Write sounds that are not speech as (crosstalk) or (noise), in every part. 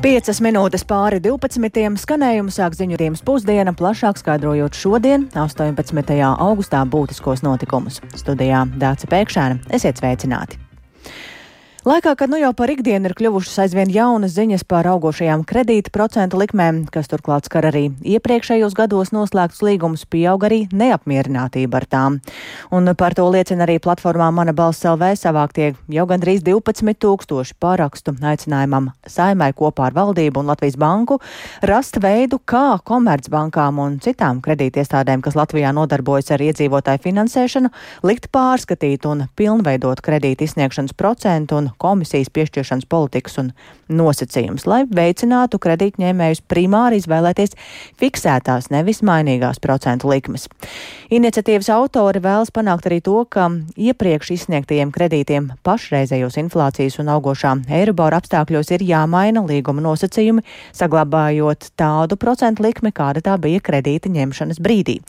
Piecas minūtes pāri 12. skanējumu sāk ziņu rīmas pusdiena, plašāk skaidrojot šodien, 18. augustā, būtiskos notikumus. Studijā Dāca Pēkšēna. Esiet sveicināti! Laikā, kad nu jau par ikdienu ir kļuvušas aizvien jaunas ziņas par augošajām kredīta procentu likmēm, kas turklāt skar arī iepriekšējos gados noslēgtus līgumus, pieaug arī neapmierinātība ar tām. Un par to liecina arī platformā Mana balss LV savāktie jau gandrīz 12 tūkstoši pārakstu aicinājumam saimai kopā ar valdību un Latvijas banku rast veidu, kā komercbankām un citām kredītiestādēm, kas Latvijā nodarbojas ar iedzīvotāju finansēšanu, likt pārskatīt un pilnveidot kredīti izsniegšanas procentu un komisijas piešķiršanas politikas un nosacījumus, lai veicinātu kredītņēmējus primāri izvēlēties fiksētās, nevis mainīgās procentu likmes. Iniciatīvas autori vēlas panākt arī to, ka iepriekš izsniegtajiem kredītiem pašreizējos inflācijas un augošā eirobora apstākļos ir jāmaina līguma nosacījumi, saglabājot tādu procentu likmi, kāda tā bija kredīta ņemšanas brīdī.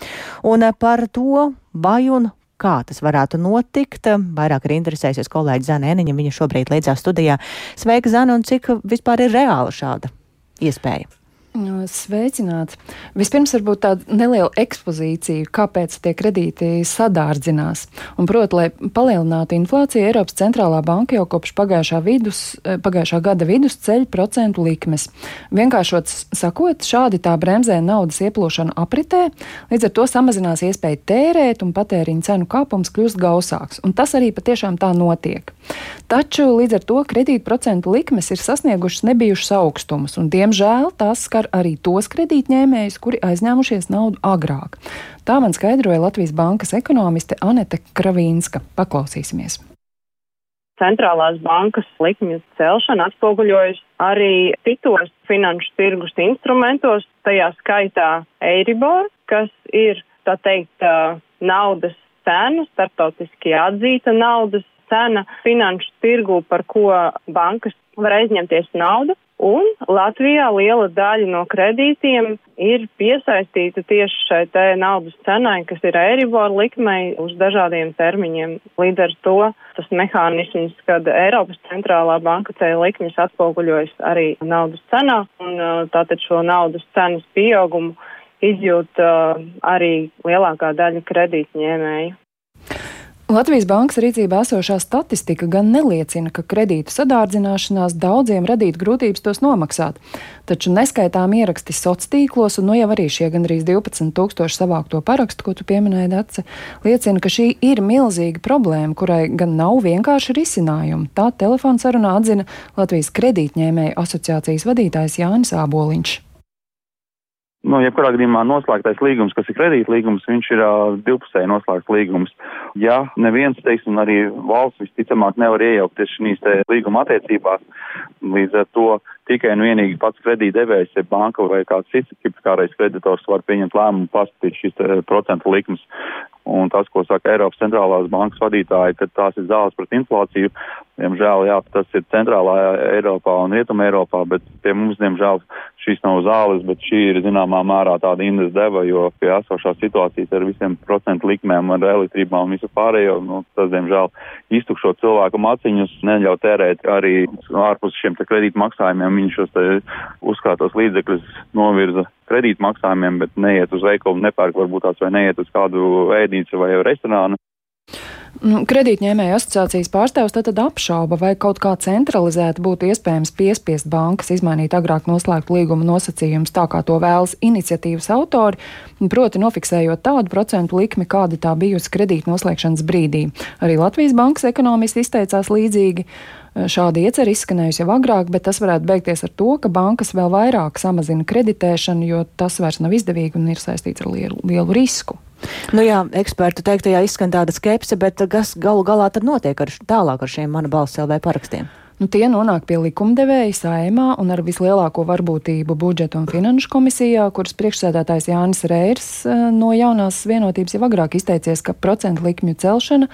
Un par to, vai un kā tas varētu notikt. Vairāk ir interesējusies kolēģi Zana Eniņa, viņa šobrīd līdzās studijā. Sveika, Zana, un cik vispār ir reāla šāda iespēja? Sveicināti! Vispirms varbūt tāda neliela ekspozīcija, kāpēc tie kredīti sadārdzinās. Un, proti, lai palielinātu inflāciju, Eiropas centrālā banka jau kopš pagājušā, vidus, pagājušā gada vidus ceļ procentu likmes. Vienkāršot sakot, šādi tā bremzē naudas ieplūšanu apritē, līdz ar to samazinās iespēja tērēt un patēriņa cenu kāpums kļūst gausāks. Un tas arī patiešām tā notiek. Taču līdz ar to kredītprocentu likmes ir sasniegušas nebijušas augstumus, un diemžēl tās skar arī tos kredītņēmējus, kuri aizņēmušies naudu agrāk. Tā man skaidroja Latvijas bankas ekonomiste Anete Kravīnska. Paklausīsimies! centrālās bankas likmju celšana atspoguļojas arī citos finanšu tirgus instrumentos, tajā skaitā Eiribor, kas ir, tā teikt, naudas cena, starptautiski atzīta naudas cena finanšu tirgu, par ko bankas var aizņemties naudu. Un Latvijā liela daļa no kredītiem ir piesaistīta tieši šai te naudas cenai, kas ir Eiribor likmei uz dažādiem termiņiem. Līdz ar to tas mehānisms, kad Eiropas centrālā banka ceļ likmes atspoguļojas arī naudas cenā, un uh, tātad šo naudas cenas pieaugumu izjūt uh, arī lielākā daļa kredītņēmēju. Latvijas bankas rīcībā esošā statistika gan neliecina, ka kredītu sadārdzināšanās daudziem radītu grūtības tos nomaksāt, taču neskaitām ieraksti sociālos tīklos, un no nu jau arī šie gandrīz 12 tūkstoši savākto parakstu, ko tu pieminēji, Dace, liecina, ka šī ir milzīga problēma, kurai gan nav vienkārši risinājumi. Tā telefona sarunā atzina Latvijas kredītņēmēju asociācijas vadītājs Jānis Āboliņš. Nu, jebkurā gadījumā noslēgtais līgums, kas ir kredītlīgums, viņš ir uh, divpusēji noslēgts līgums. Ja neviens, teiksim, arī valsts visticamāk nevar iejaukties šīs līguma attiecībās, līdz ar to tikai un vienīgi pats kredītdevējs, ja banka vai kāds cits hipotekārais kreditors var pieņemt lēmumu pastatīt šīs procentu likmes. Un tas, ko saka Eiropas centrālās bankas vadītāji, ka tās ir zāles pret inflāciju, diemžēl, jā, tas ir centrālā Eiropā un rietuma Eiropā, bet pie mums, diemžēl, šīs nav zāles, bet šī ir zināmā mērā tāda indes deva, jo pie esošās situācijas ar visiem procentu likmēm, ar elektrībām un visu pārējo, nu, tas, diemžēl, iztukšo cilvēku maciņus, neļauj tērēt arī ārpus šiem kredītu maksājumiem, viņi šos uzkrātos līdzekļus novirza kredītu maksājumiem, bet neiet uz veikalu, nepērk varbūt tās vai neiet uz kādu ēdnīcu vai restorānu. Nu, kredītņēmēju asociācijas pārstāvs tad apšauba, vai kaut kā centralizēti būtu iespējams piespiest bankas izmainīt agrāk noslēgtu līguma nosacījumus tā, kā to vēlas iniciatīvas autori, proti nofiksējot tādu procentu likmi, kāda tā bijusi kredīta noslēgšanas brīdī. Arī Latvijas bankas ekonomisti izteicās līdzīgi. Šāda iecerē izskanējusi jau agrāk, bet tas varētu beigties ar to, ka bankas vēl vairāk samazina kreditēšanu, jo tas vairs nav izdevīgi un ir saistīts ar lielu, lielu risku. Nu jā, ekspertu teiktajā izskan tāda skepse, bet kas galu galā tad notiek ar, tālāk ar šiem mana balss LV parakstiem? Nu, tie nonāk pie likumdevēja saimā un ar vislielāko varbūtību budžeta un finanšu komisijā, kuras priekšsēdētājs Jānis Reirs eh, no jaunās vienotības jau agrāk izteicies, ka procentu likmju celšana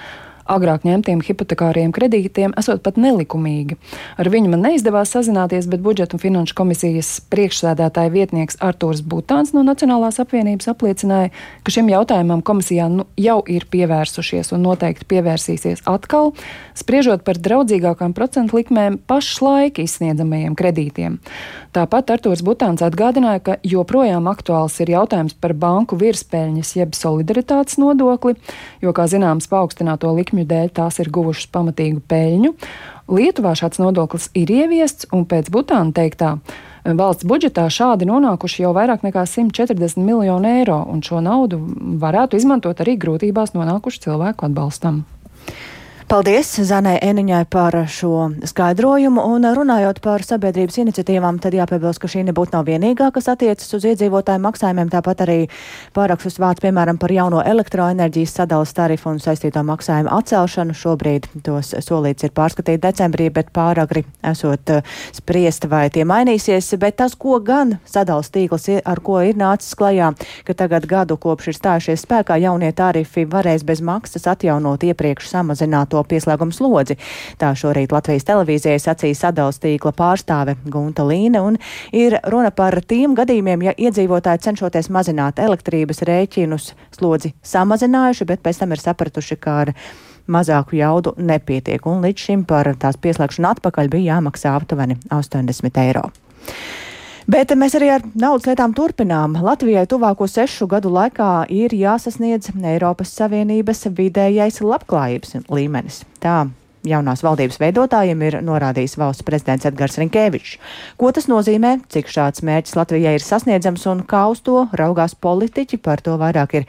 agrāk ņemtiem hipotekāriem kredītiem esot pat nelikumīgi. Ar viņu man neizdevās sazināties, bet budžeta un finanšu komisijas priekšsēdētāja vietnieks Artūrs Butāns no Nacionālās apvienības apliecināja, ka šim jautājumam komisijā nu, jau ir pievērsušies un noteikti pievērsīsies atkal, spriežot par draudzīgākām procentu likmēm pašlaik izsniedzamajiem kredītiem. Tāpat Artūrs Butāns atgādināja, ka joprojām aktuāls ir jautājums par banku virspēļņas jeb solidaritātes nodokli, jo, kā zināms, paaugstināto likmju dēļ tās ir guvušas pamatīgu peļņu. Lietuvā šāds nodoklis ir ieviests, un pēc Butāna teiktā, valsts budžetā šādi nonākuši jau vairāk nekā 140 miljonu eiro, un šo naudu varētu izmantot arī grūtībās nonākušu cilvēku atbalstam. Paldies Zanai Eniņai par šo skaidrojumu. Un runājot par sabiedrības iniciatīvām, tad jāpiebilst, ka šī nebūtu nav vienīgā, kas attiecas uz iedzīvotāju maksājumiem. Tāpat arī pārakstus vārds, piemēram, par jauno elektroenerģijas sadalas tarifu un saistīto maksājumu atcelšanu. Šobrīd tos solīts ir pārskatīt decembrī, bet pāragri esot uh, spriest, vai tie mainīsies. Bet tas, ko gan sadalas tīkls, ir, ar ko ir nācis klajā, ka tagad gadu kopš ir stājušies spēkā jaunie tarifi varēs bez maksas atjaunot iepriekš samazināto to pieslēgumu slodzi. Tā šorīt Latvijas televīzijai sacīja sadalas tīkla pārstāve Gunta Līne, un ir runa par tiem gadījumiem, ja iedzīvotāji cenšoties mazināt elektrības rēķinus slodzi samazinājuši, bet pēc tam ir sapratuši, ka ar mazāku jaudu nepietiek, un līdz šim par tās pieslēgšanu atpakaļ bija jāmaksā aptuveni 80 eiro. Bet mēs arī ar naudas lietām turpinām. Latvijai tuvāko sešu gadu laikā ir jāsasniedz Eiropas Savienības vidējais labklājības līmenis. Tā jaunās valdības veidotājiem ir norādījis valsts prezidents Edgars Rinkēvičs. Ko tas nozīmē, cik šāds mērķis Latvijai ir sasniedzams un kā uz to raugās politiķi, par to vairāk ir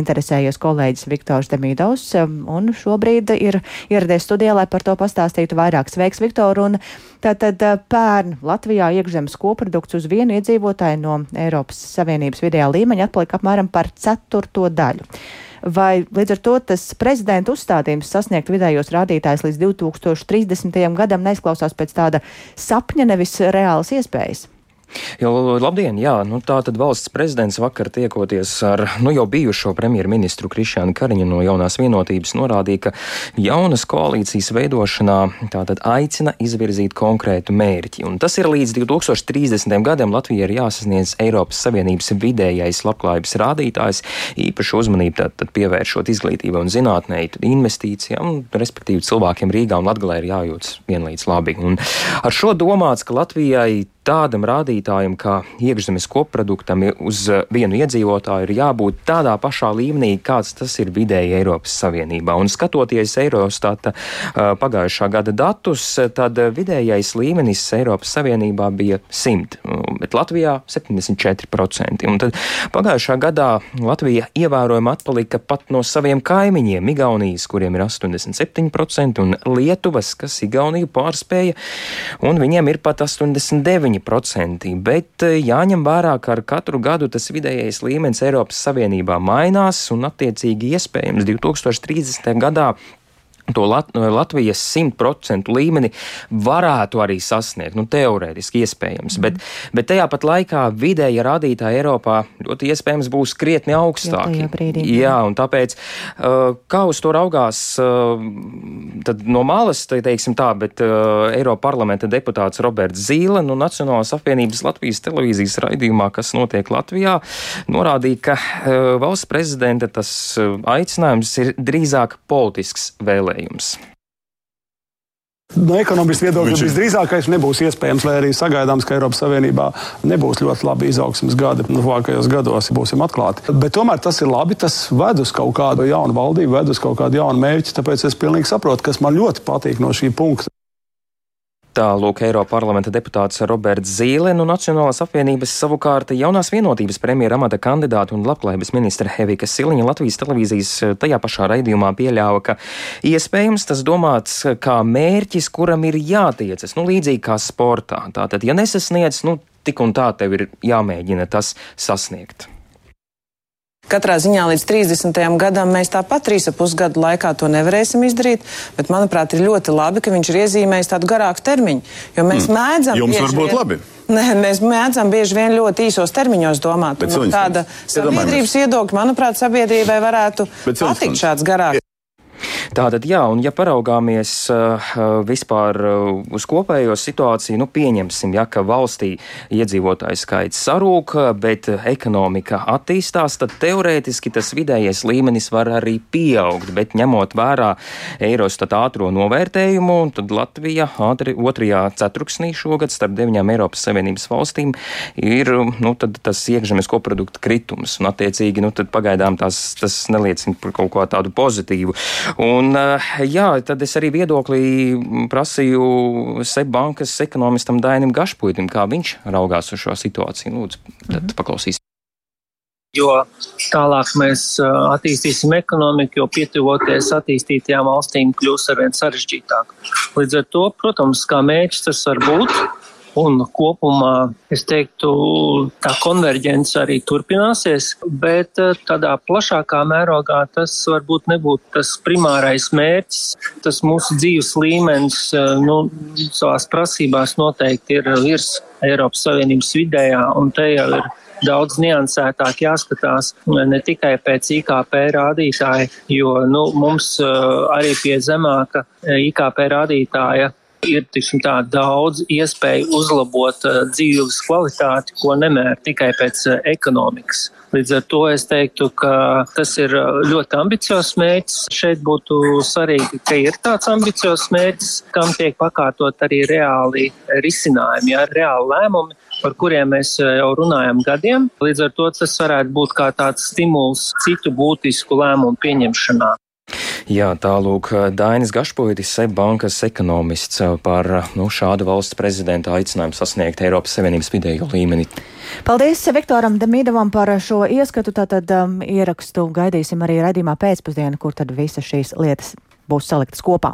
interesējies kolēģis Viktors Demīdovs, un šobrīd ir ieradies studijā, lai par to pastāstītu vairāk. Sveiks, Viktor! Un tātad eh, pērn Latvijā iekšzemes koprodukts uz vienu iedzīvotāju no Eiropas Savienības vidējā līmeņa atpalika apmēram par ceturto daļu vai līdz ar to tas prezidenta uzstādījums sasniegt vidējos rādītājus līdz 2030. gadam neizklausās pēc tāda sapņa, nevis reālas iespējas? Jo, labdien, jā, nu tā tad valsts prezidents vakar tiekoties ar nu, jau bijušo premjerministru Krišānu Kariņu no jaunās vienotības norādīja, ka jaunas koalīcijas veidošanā tātad aicina izvirzīt konkrētu mērķi. Un tas ir līdz 2030. gadam Latvijai ir jāsasniedz Eiropas Savienības vidējais labklājības rādītājs, īpaši uzmanību tad, tad pievēršot izglītībai un zinātnē, investīcijām, respektīvi cilvēkiem Rīgā un Latgalē ir jājūtas vienlīdz labi. Un ar šo domāts, ka Latvijai tādam rādītājam kā iekšzemes koproduktam uz vienu iedzīvotāju ir jābūt tādā pašā līmenī, kāds tas ir vidēji Eiropas Savienībā. Un skatoties Eurostata pagājušā gada datus, tad vidējais līmenis Eiropas Savienībā bija 100, bet Latvijā 74%. Un tad pagājušā gadā Latvija ievērojami atpalika pat no saviem kaimiņiem - Igaunijas, kuriem ir 87%, un Lietuvas, kas Igauniju pārspēja, un viņiem ir pat 89%. 9%, bet eh, jāņem vērā, ka ar katru gadu tas vidējais līmenis Eiropas Savienībā mainās un attiecīgi iespējams 2030. gadā to Lat Latvijas 100% līmeni varētu arī sasniegt. Nu, teorētiski iespējams, mm. bet, bet tajā pat laikā vidēja rādītāji Eiropā ļoti iespējams būs krietni augstāki. Brīdī, jā, un tāpēc uh, kā uz to raugās uh, no malas, teiksim tā, bet uh, Eiropa parlamenta deputāts Roberts Zīle no Nacionālās apvienības Latvijas televīzijas raidījumā, kas notiek Latvijā, norādīja, ka valsts prezidenta tas aicinājums ir drīzāk politisks vēlējums vērtējums. No ekonomiskā viedokļa Viņš... visdrīzākais nebūs iespējams, lai arī sagaidāms, ka Eiropas Savienībā nebūs ļoti labi izaugsmas gadi. Nu, tuvākajos gados būsim atklāti. Bet tomēr tas ir labi. Tas ved uz kaut kādu jaunu valdību, ved uz kaut kādu jaunu mērķi. Tāpēc es pilnīgi saprotu, kas man ļoti patīk no šī punkta. Tā lūk, Eiropa parlamenta deputāts Roberts Zīle no Nacionālās apvienības savukārt jaunās vienotības premjera amata kandidāta un labklājības ministra Hevika Siliņa Latvijas televīzijas eh, tajā pašā raidījumā pieļāva, ka iespējams tas domāts kā mērķis, kuram ir jātiecas, nu līdzīgi kā sportā. Tātad, ja nesasniedz, nu tik un tā tev ir jāmēģina tas sasniegt. Katrā ziņā līdz 30. gadam mēs tāpat 3,5 gadu laikā to nevarēsim izdarīt, bet manuprāt ir ļoti labi, ka viņš ir iezīmējis tādu garāku termiņu, jo mēs mm. mēdzam. Jums var būt labi. Nē, mēs mēdzam bieži vien ļoti īsos termiņos domāt. Bet, no tāda sabiedrības viedokļa, manuprāt, sabiedrībai varētu patikt šāds garāks. Tātad, jā, un ja paraugāmies uh, vispār uh, uz kopējo situāciju, nu pieņemsim, ja, ka valstī iedzīvotāju skaits sarūk, bet ekonomika attīstās, tad teorētiski tas vidējais līmenis var arī pieaugt, bet ņemot vērā Eirostat ātro novērtējumu, tad Latvija ātri otrajā ceturksnī šogad starp deviņām Eiropas Savienības valstīm ir, nu, tas iekšzemes koprodukta kritums, un attiecīgi, nu, tad pagaidām tās, tas neliecina par kaut ko tādu pozitīvu. Un, eh, jā, tad es arī viedoklī prasīju Seibankas ekonomistam Dainim Gašpuitim, kā viņš raugās uz šo situāciju. Lūdzu, tad mhm. paklausīsim. Jo tālāk mēs eh, attīstīsim ekonomiku, jo pietuvoties attīstītajām valstīm kļūs arvien sarežģītāk. Līdz ar to, protams, kā mērķis tas var būt, Un kopumā es teiktu, tā konverģence arī turpināsies, bet eh, tādā plašākā mērogā tas varbūt nebūtu tas primārais mērķis. Tas mūsu dzīves līmenis eh, nu, savās prasībās noteikti ir virs Eiropas Savienības vidējā, un te jau ir daudz niansētāk jāskatās ne tikai pēc IKP rādītāja, jo nu, mums arī pie zemāka IKP rādītāja ir tiksim, tā, daudz iespēju uzlabot uh, dzīves kvalitāti, ko nemēr tikai pēc uh, ekonomikas. Līdz ar to es teiktu, ka tas ir uh, ļoti ambiciozs mērķis. Šeit būtu svarīgi, ka ir tāds ambiciozs mērķis, kam tiek pakārtot arī reāli risinājumi, ja, reāli lēmumi par kuriem mēs jau runājam gadiem. Līdz ar to tas varētu būt kā tāds stimuls citu būtisku lēmumu pieņemšanā. Jā, tālūk, Dainis Gašpovitis, Seibankas ekonomists par nu, šādu valsts prezidenta aicinājumu sasniegt Eiropas Savienības vidējo līmeni. Paldies Viktoram Demidovam par šo ieskatu. Tātad um, ierakstu gaidīsim arī redzījumā pēcpusdienā, kur tad visas šīs lietas būs saliktas kopā.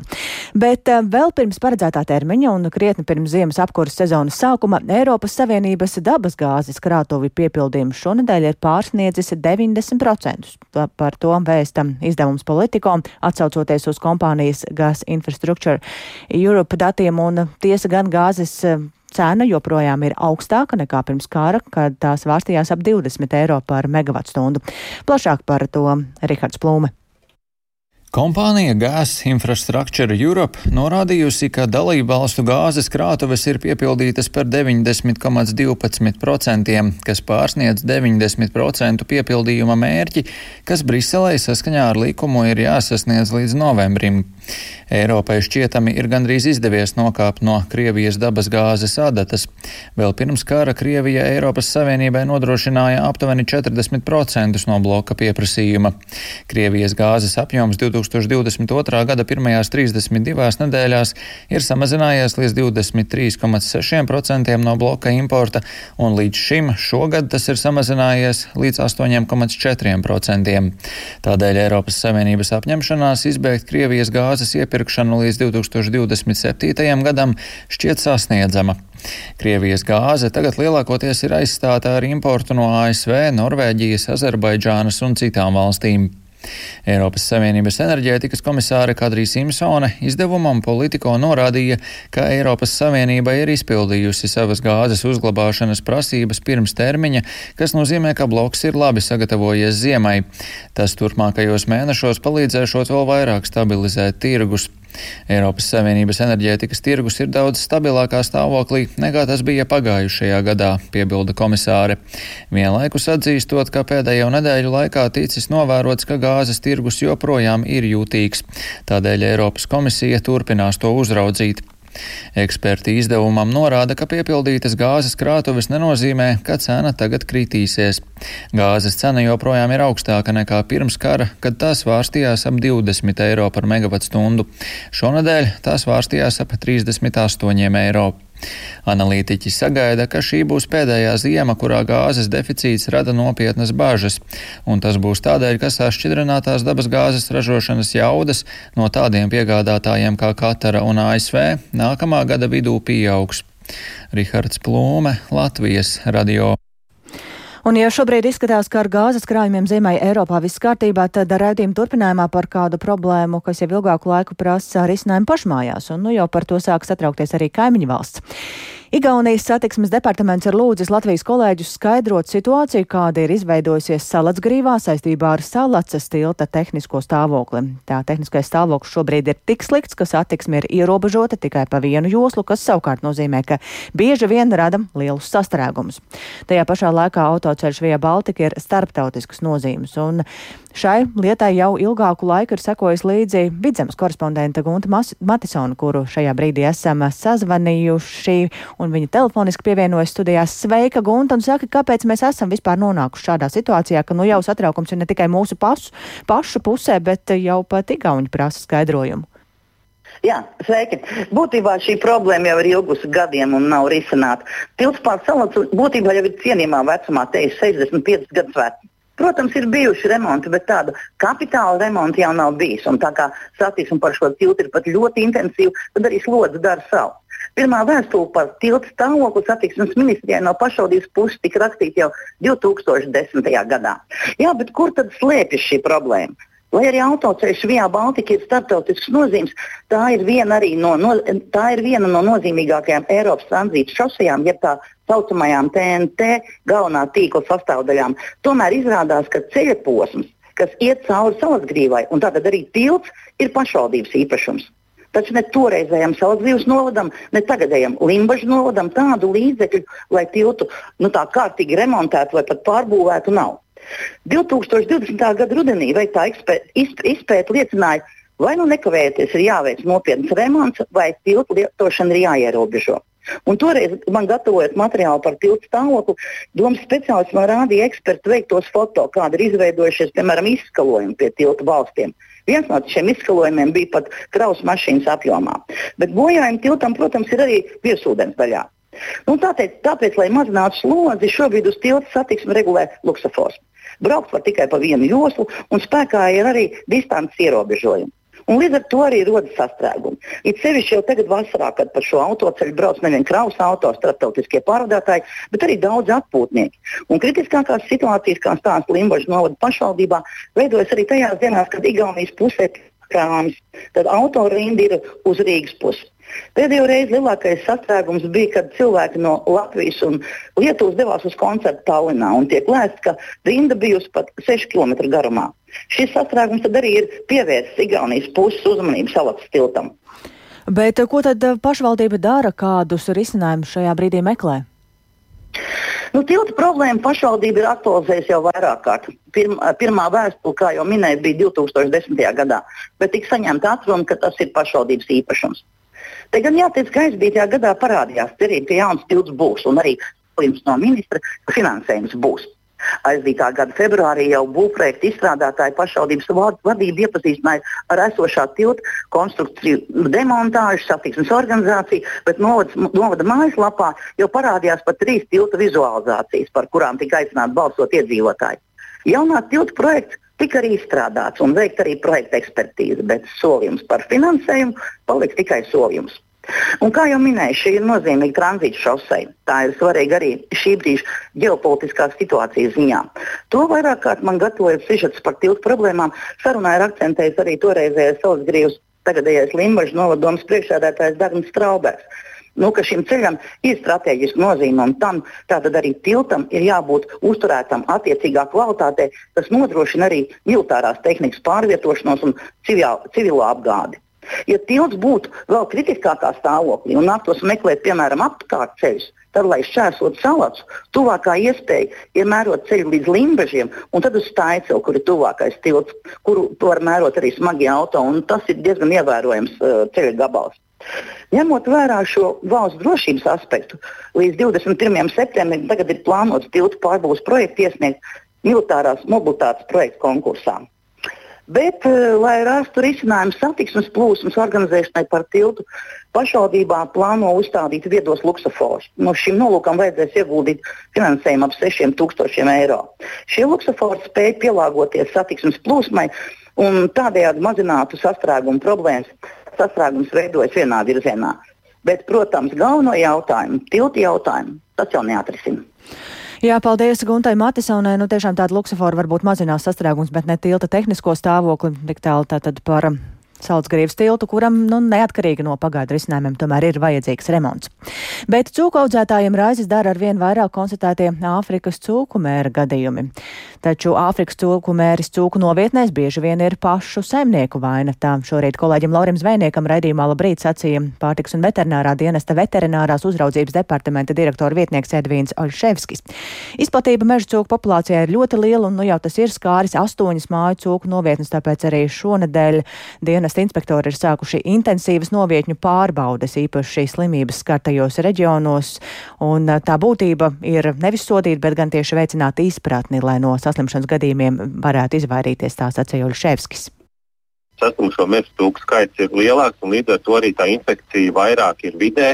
Bet eh, vēl pirms paredzētā termiņa un krietni pirms ziemas apkuras sezonas sākuma Eiropas Savienības dabasgāzes krātuvi piepildījums šonadēļ ir pārsniedzis 90%. Par to vēsta izdevums Politico, atsaucoties uz kompānijas Gas Infrastructure Europe datiem un tiesa gan gāzes eh, cena joprojām ir augstāka nekā pirms kara, kad tās vārstījās ap 20 eiro par megavatstundu. Plašāk par to Rihards Plūme. Kompānija Gas Infrastructure Europe norādījusi, ka dalību valstu gāzes krātuves ir piepildītas par 90,12%, kas pārsniedz 90% piepildījuma mērķi, kas Briselē saskaņā ar likumu ir jāsasniedz līdz novembrim. Eiropai šķietami ir gandrīz izdevies nokāpt no Krievijas dabas gāzes adatas. Vēl pirms kara Krievija Eiropas Savienībai nodrošināja aptuveni 40% no bloka pieprasījuma. Krievijas gāzes apjoms 2022. gada pirmajās 32 nedēļās ir samazinājies līdz 23,6% no bloka importa, un līdz šim šogad tas ir samazinājies līdz 8,4%. Tādēļ Eiropas Savienības apņemšanās izbeigt Krievijas gāzes iepirkšanu līdz 2027. gadam šķiet sasniedzama. Krievijas gāze tagad lielākoties ir aizstāta ar importu no ASV, Norvēģijas, Azerbaidžānas un citām valstīm. Eiropas Savienības enerģētikas komisāre Kadrija Simpsone izdevumam Politico norādīja, ka Eiropas Savienība ir izpildījusi savas gāzes uzglabāšanas prasības pirms termiņa, kas nozīmē, ka bloks ir labi sagatavojies ziemai. Tas turpmākajos mēnešos palīdzēšot vēl vairāk stabilizēt tirgus. Eiropas Savienības enerģētikas tirgus ir daudz stabilākā stāvoklī nekā tas bija pagājušajā gadā, piebilda komisāre. Vienlaikus atzīstot, ka pēdējo nedēļu laikā ticis novērots, ka gāzes tirgus joprojām ir jūtīgs. Tādēļ Eiropas komisija turpinās to uzraudzīt. Eksperti izdevumam norāda, ka piepildītas gāzes krātuves nenozīmē, ka cena tagad kritīsies. Gāzes cena joprojām ir augstāka nekā pirms kara, kad tās vārstījās ap 20 eiro par megavatstundu. Šonadēļ tās vārstījās ap 38 eiro. Analītiķi sagaida, ka šī būs pēdējā ziema, kurā gāzes deficīts rada nopietnas bažas, un tas būs tādēļ, ka sašķidrinātās dabas gāzes ražošanas jaudas no tādiem piegādātājiem kā Katara un ASV nākamā gada vidū pieaugs. Rihards Plūme, Latvijas radio. Un, ja šobrīd izskatās, ka ar gāzes krājumiem ziemai Eiropā viss kārtībā, tad raidījuma turpinājumā par kādu problēmu, kas jau ilgāku laiku prasa risinājumu pašmājās, un nu jau par to sāk satraukties arī kaimiņu valsts. Igaunijas satiksmes departaments ir lūdzis Latvijas kolēģus skaidrot situāciju, kāda ir izveidojusies Salacgrīvā saistībā ar Salacas tilta tehnisko stāvokli. Tā tehniskais stāvoklis šobrīd ir tik slikts, ka satiksme ir ierobežota tikai pa vienu joslu, kas savukārt nozīmē, ka bieži vien rada lielus sastrēgumus. Tajā pašā laikā autoceļš Via Baltika ir starptautiskas nozīmes, un Šai lietai jau ilgāku laiku ir sekojis līdzi vidzemes korespondenta Gunta Matisona, kuru šajā brīdī esam sazvanījuši, un viņa telefoniski pievienojas studijās. Sveika, Gunta, un saka, kāpēc mēs esam vispār nonākuši šādā situācijā, ka nu jau satraukums ir ne tikai mūsu pašu, pašu pusē, bet jau pat igauņi prasa skaidrojumu. Jā, sveiki. Būtībā šī problēma jau ir ilgusi gadiem un nav risināta. Tilts pār salats būtībā jau ir cienījumā vecumā, te ir 65 gadus vecs. Protams, ir bijuši remonti, bet tāda kapitāla remonta jau nav bijis. Un tā kā satiksme par šo tiltu ir pat ļoti intensīva, tad arī slodze dara savu. Pirmā vēstule par tiltu stāvokli satiksmes ministrijai no pašvaldības puses tika rakstīta jau 2010. gadā. Jā, bet kur tad slēpjas šī problēma? Lai arī autoceļš Vijā Baltika ir starptautisks nozīmes, tā ir viena, no, no, tā ir viena no nozīmīgākajām Eiropas tranzīta šosejām, jeb tā saucamajām TNT galvenā tīkla sastāvdaļām. Tomēr izrādās, ka ceļa posms, kas iet cauri salasgrīvai, un tātad arī tilts, ir pašvaldības īpašums. Taču ne toreizējam Salacgrības novadam, ne tagadējam Limbaģa novadam tādu līdzekļu, lai tiltu nu, tā kārtīgi remontētu vai pat pārbūvētu nav. 2020. gada rudenī veiktā izpēta liecināja, vai nu nekavējoties ir jāveic nopietns remonts, vai tiltu lietošana ir jāierobežo. Un toreiz man gatavojot materiālu par tiltu stāvokli, domas speciālists man rādīja ekspertu veiktos foto, kāda ir izveidojušies, piemēram, izskalojumi pie tiltu valstiem. Viens no šiem izskalojumiem bija pat kravas mašīnas apjomā. Bet bojājumi tiltam, protams, ir arī virsūdens daļā. Nu, tāpēc, tāpēc, lai mazinātu slodzi, šobrīd uz tilta satiksmi regulē luksafors. Braukt var tikai pa vienu joslu, un spēkā ir arī distances ierobežojumi. Un līdz ar to arī rodas sastrēgumi. It sevišķi jau tagad vasarā, kad pa šo autoceļu brauc nevien kravas auto, starptautiskie pārvadātāji, bet arī daudz atpūtnieki. Un kritiskākās situācijas, kā stāsta Limbaģa novada pašvaldībā, veidojas arī tajās dienās, kad Igaunijas pusē krāms, tad autorinda ir uz Rīgas pusi. Pēdējo reizi lielākais sastrēgums bija, kad cilvēki no Latvijas un Lietuvas devās uz koncertu Tallinā. Tiek lēsts, ka rinda bijusi pat 6 km garumā. Šis sastrēgums arī ir pievērsts Igaunijas puses uzmanību salatas tiltam. Bet ko tad pašvaldība dara, kādus risinājumus šajā brīdī meklē? Nu, tilta problēma pašvaldība ir aktualizējusi jau vairāk kārt. Pirm, pirmā vēstule, kā jau minēju, bija 2010. gadā, bet tika saņemta atruna, ka tas ir pašvaldības īpašums. Te gan jāteic, ka aizbītajā gadā parādījās cerība, ka jauns tilts būs un arī no ministra, finansējums būs. Aizdītā gada februārī jau būvprojekta izstrādātāji pašvaldības vadība iepazīstināja ar esošā tilta konstrukciju demontāžu, satiksmes organizāciju, bet novada, novada mājaslapā jau parādījās pat trīs tilta vizualizācijas, par kurām tika aicināti balsot iedzīvotāji. Jaunā tilta projekta tika arī izstrādāts un veikta arī projekta ekspertīze, bet solījums par finansējumu paliks tikai solījums. Un, kā jau minēju, šī ir nozīmīga tranzīta šoseja. Tā ir svarīga arī šī brīža ģeopolitiskās situācijas ziņā. To vairāk kārt man gatavojot sižets par tiltu problēmām, sarunā ir akcentējis arī toreizējais Sausgrīvs, tagadējais Limbaģis novadomas priekšsēdētājs Dārns Straubērs nu, ka šim ceļam ir strateģiska nozīme un tam arī tiltam ir jābūt uzturētam attiecīgā kvalitātē, kas nodrošina arī militārās tehnikas pārvietošanos un civil, civilo apgādi. Ja tilts būtu vēl kritiskākā stāvoklī un nāktos meklēt, piemēram, apkārt ceļus, tad, lai šķērsotu salātu, tuvākā iespēja ir mērot ceļu līdz limbažiem, un tad uz Staicelu, kur ir tuvākais tilts, kuru var mērot arī smagie auto, tas ir diezgan ievērojams uh, ceļa gabals. Ņemot vērā šo valsts drošības aspektu, līdz 21. septembrim tagad ir plānots tiltu pārbūves projektu iesniegt militārās mobilitātes projektu konkursā. Bet, eh, lai rastu risinājumu satiksmes plūsmas organizēšanai par tiltu, pašvaldībā plāno uzstādīt viedos luksusforus. No šim nolūkam vajadzēs ieguldīt finansējumu ap 6000 eiro. Šie luksufori spēj pielāgoties satiksmes plūsmai un tādējādi mazinātu sastrēgumu problēmas sastrēgums veidojas vienā virzienā. Bet, protams, galveno jautājumu, tiltu jautājumu, tas jau neatrisinās. Jā, paldies Guntai Matisonai. Nu, tiešām tāda luksafora varbūt mazinās sastrēgums, bet ne tilta tehnisko stāvokli. Tik tālu tātad par Saldsgrības tiltu, kuram nu, neatkarīgi no pagaidu risinājumiem tomēr ir vajadzīgs remonts. Bet cūku audzētājiem raizes dara ar vien vairāk konstatētie Āfrikas cūku mēra gadījumi. Taču Āfrikas cūku mēris cūku novietnēs bieži vien ir pašu saimnieku vaina. Tā šorīt kolēģim Laurim Zvejniekam raidījumā labrīt sacīja pārtiks un veterinārā dienesta veterinārās uzraudzības departamenta direktora vietnieks Edvīns Oļševskis. Izplatība meža cūku populācijā ir ļoti liela un nu jau tas ir skāris astoņas māju cūku novietnes, tāpēc arī šonadēļ dienesta inspektori ir sākuši intensīvas novietņu pārbaudes, īpaši šīs slimības skartajos reģionos. Un tā būtība ir nevis sodīt, bet gan tieši veicināt izpratni, lai no saslimšanas gadījumiem varētu izvairīties, tā sacīja Oļševskis saslimušo meža cūku skaits ir lielāks, un līdz ar to arī tā infekcija vairāk ir vidē.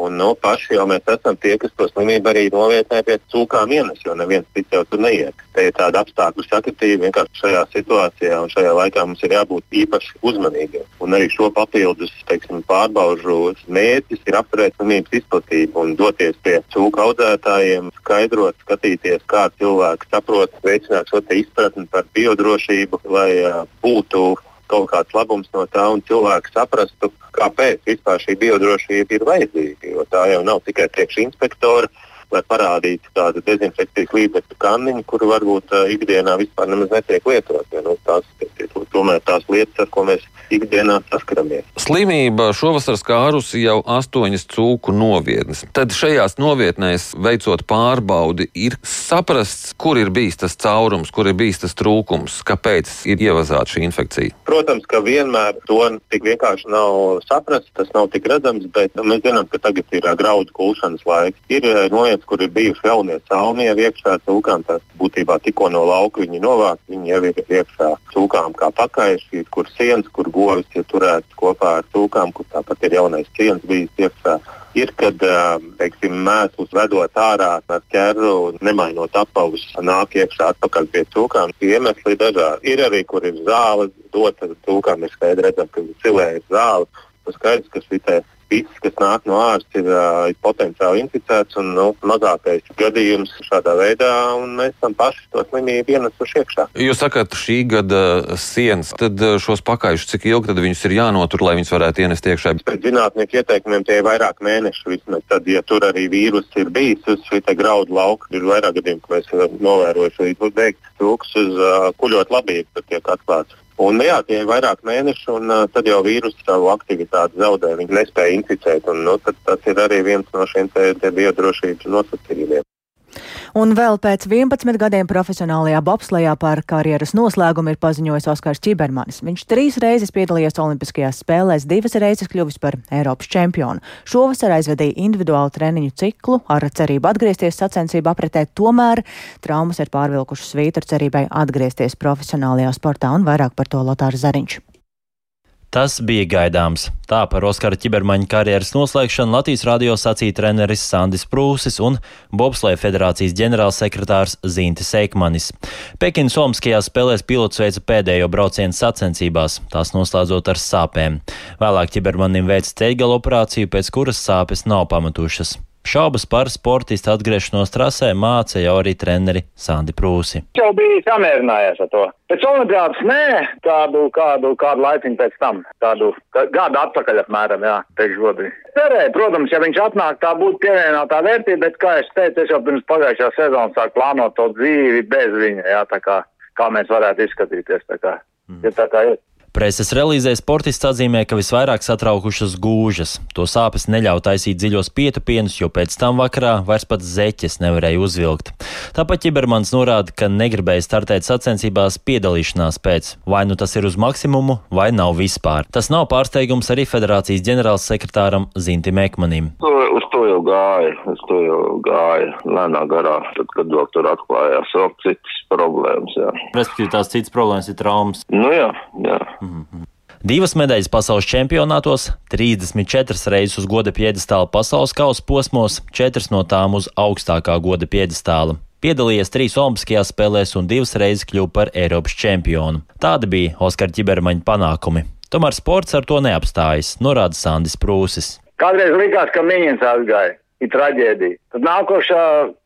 Un, nu, paši jau mēs esam tie, kas to slimību arī novietnē pie cūkām ienes, jo neviens cits jau tur neiet. Te ir tāda apstākļu sakritība vienkārši šajā situācijā, un šajā laikā mums ir jābūt īpaši uzmanīgiem. Un arī šo papildus teiksim, pārbaužu mērķis ir apturēt slimības izplatību un doties pie cūku audzētājiem, skaidrot, skatīties, kā cilvēki saprot, veicināt šo izpratni par biodrošību, lai uh, būtu kaut kāds labums no tā, un cilvēki saprastu, kāpēc vispār šī biodrošība ir vajadzīga. Jo tā jau nav tikai priekš inspektora, lai parādītu tādu dezinfekcijas līdzekļu kanniņu, kuru varbūt uh, ikdienā vispār nemaz netiek lietot. Ja, nu, tās tomēr tās lietas, ar ko mēs ikdienā saskaramies. Slimība šovasar skārusi jau astoņas cūku novietnes. Tad šajās novietnēs, veicot pārbaudi, ir saprasts, kur ir bijis tas caurums, kur ir bijis tas trūkums, kāpēc ir ievazāta šī infekcija. Protams, ka vienmēr to tik vienkārši nav saprasts, tas nav tik redzams, bet mēs zinām, ka tagad ir graudu kulšanas laiks. Ir noiets, kur ir bijuši jaunie salmi jau iekšā cūkām, tas būtībā tikko no lauka viņi novākt, viņi jau ir iekšā cūkām kā pakaiši, kur sienas, kur govis ir turēts kopā ar cūkām, kur tāpat ir jaunais ciens bijis iekšā. Ir, kad teiksim, mēslus vedot ārā ar ķeru, nemainot apavus, nāk iekšā atpakaļ pie cūkām. Iemesli dažādi. Ir arī, kur ir zāle dota cūkām, ir skaidrs, ka cilē ir zāle. Tas skaidrs, ka šī viss, kas nāk no ārsta, ir, ir potenciāli inficēts un nu, mazākais gadījums šādā veidā, un mēs esam paši to slimību ienesuši iekšā. Jūs sakat, šī gada sienas, tad šos pakāpšus, cik ilgi viņus ir jānotur, lai viņus varētu ienest iekšā? Pēc zinātnieku ieteikumiem tie ir vairāk mēnešu vismaz. Tad, ja tur arī vīrus ir bijis uz šī graudu lauka, ir vairāk gadījumu, ka mēs novērojam, ka beigts trūks uz uh, kuļot labību, tad tiek atklāts. Un, jā, tie ir vairāk mēneši, un uh, tad jau vīrusu savu aktivitāti zaudē. Viņi nespēja inficēt, un nu, tas ir arī viens no šiem biodrošības nosacījumiem. Un vēl pēc 11 gadiem profesionālajā bobslejā par karjeras noslēgumu ir paziņojis Oskars Čibermanis. Viņš trīs reizes piedalījies Olimpiskajās spēlēs, divas reizes kļuvis par Eiropas čempionu. Šovasar aizvedīja individuālu treniņu ciklu ar cerību atgriezties sacensību apritē, tomēr traumas ir pārvilkušas svītru cerībai atgriezties profesionālajā sportā un vairāk par to Lotārs Zariņš. Tas bija gaidāms. Tā par Oskara ķibermaņa karjeras noslēgšanu Latvijas radio sacīja treneris Sandis Prūsis un Bobslēja federācijas ģenerālsekretārs Zintis Eikmanis. Pekinas Somskajās spēlēs pilots veica pēdējo braucienu sacensībās, tās noslēdzot ar sāpēm. Vēlāk ķibermanim veica ceļgala operāciju, pēc kuras sāpes nav pamatušas. Šaubas par sportistu atgriešanos trasē māca jau arī treneri Sandi Prūsi. Viņš jau bija samierinājies ar to. Pēc olimpiādas nē, kādu, kādu, kādu laiciņu pēc tam, kādu gadu atpakaļ apmēram, jā, teikšu godīgi. Cerēju, protams, ja viņš atnāk, tā būtu pievienotā vērtība, bet, kā es teicu, es jau pirms pagājušā sezonas sāku plānot to dzīvi bez viņa, jā, tā kā, kā mēs varētu izskatīties, tā kā, mm. ja tā kā ir. Preses relīzē sportists atzīmē, ka visvairāk satraukušas gūžas. To sāpes neļauj taisīt dziļos pietupienus, jo pēc tam vakarā vairs pat zeķes nevarēja uzvilkt. Tāpat Čibermans norāda, ka negribēja startēt sacensībās piedalīšanās pēc. Vai nu tas ir uz maksimumu, vai nav vispār. Tas nav pārsteigums arī federācijas ģenerālsekretāram Zintim Ekmanim. Uz to jau gāja, uz to jau gāja lēnā garā, tad, kad vēl tur atklājās vēl citas problēmas. Respektīvi, tās citas problēmas ir traumas. Nu jā, jā. Mm -hmm. Divas medaļas pasaules čempionātos, 34 reizes uz goda piedestāla pasaules kausa posmos, 4 no tām uz augstākā goda piedestāla. Piedalījies trīs Olimpiskajās spēlēs un divas reizes kļuva par Eiropas čempionu. Tādi bija Oskara ķibermaņa panākumi. Tomēr sports ar to neapstājas, norāda Sandis Prūsis. Kādreiz likās, ka mīnins aizgāja. Ir traģēdija. Tad nākošā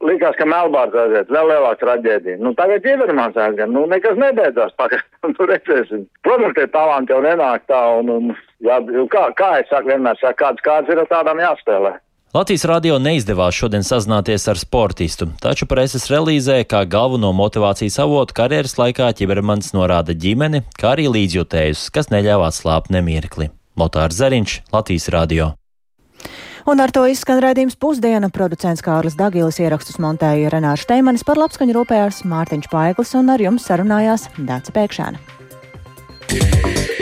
likās, ka Melbārds aiziet, vēl lielāka traģēdija. Nu, tagad ķivermans aizgan, nu, nekas nebeidzās pagaidām, (laughs) nu, redzēsim. Protams, tie talanti jau nenāk tā, un, un jā, kā, kā es saku, vienmēr saku, kāds kāds ir tādām jāspēlē. Latvijas radio neizdevās šodien sazināties ar sportistu, taču preses relīzē kā galveno motivācijas avotu karjeras laikā ķibermans norāda ģimeni, kā arī līdzjutējus, kas neļāva atslābt nemirkli. Lotārs Zariņš, Latvijas radio. Un ar to izskan raidījums pusdiena. Producents Kārlis Dagilis ierakstus montēja Renāša Steimanis par labskaņu rūpējās Mārtiņš Paiglis un ar jums sarunājās Dāca Pēkšēna. Yeah.